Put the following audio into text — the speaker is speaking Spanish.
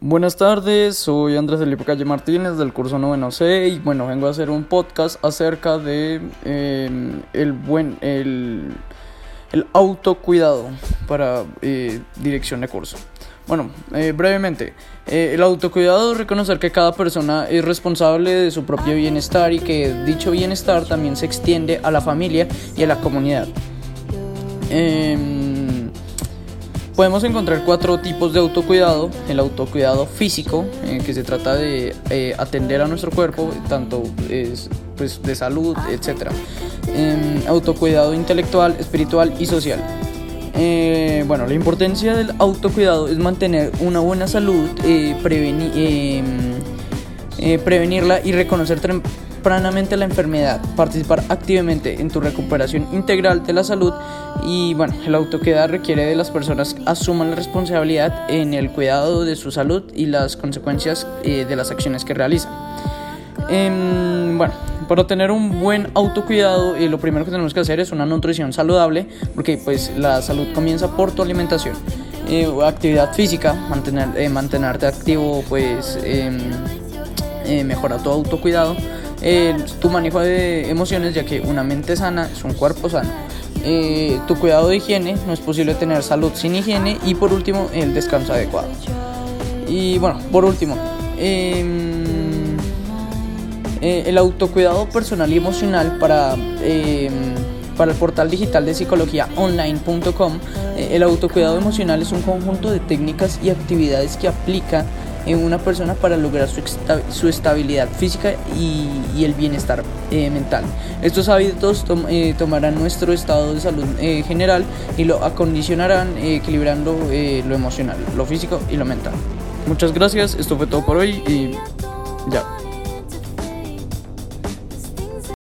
Buenas tardes, soy Andrés Felipe Calle Martínez del curso noveno C y bueno, vengo a hacer un podcast acerca de em, el buen el, el autocuidado para eh, dirección de curso. Bueno, eh, brevemente, eh, el autocuidado es reconocer que cada persona es responsable de su propio bienestar y que dicho bienestar también se extiende a la familia y a la comunidad. Em, Podemos encontrar cuatro tipos de autocuidado. El autocuidado físico, eh, que se trata de eh, atender a nuestro cuerpo, tanto es, pues, de salud, etc. Em, autocuidado intelectual, espiritual y social. Eh, bueno, la importancia del autocuidado es mantener una buena salud, em, prevenirla y reconocer tempranamente la enfermedad, participar activamente en tu recuperación integral de la salud y bueno, el autocuidado requiere de las personas asuman la responsabilidad en el cuidado de su salud y las consecuencias eh, de las acciones que realizan. Em, bueno, para tener un buen autocuidado, eh, lo primero que tenemos que hacer es una nutrición saludable, porque pues la salud comienza por tu alimentación. Eh, actividad física, mantener, mantenerte activo, pues em, mejora tu autocuidado tu manejo de emociones, ya que una mente sana es un cuerpo sano. Eh, tu cuidado de higiene, no es posible tener salud sin higiene. Y por último, el descanso adecuado. Y bueno, por último, em, eh, el autocuidado personal y emocional para, em, para el portal digital de psicología online.com. Eh, el autocuidado emocional es un conjunto de técnicas y actividades que aplica en una persona para lograr su, su estabilidad física y, el bienestar eh, mental. Estos hábitos eh, tomarán nuestro estado de salud eh, general y lo acondicionarán equilibrando lo emocional, lo físico y lo mental. Muchas gracias, esto fue todo por hoy y ya.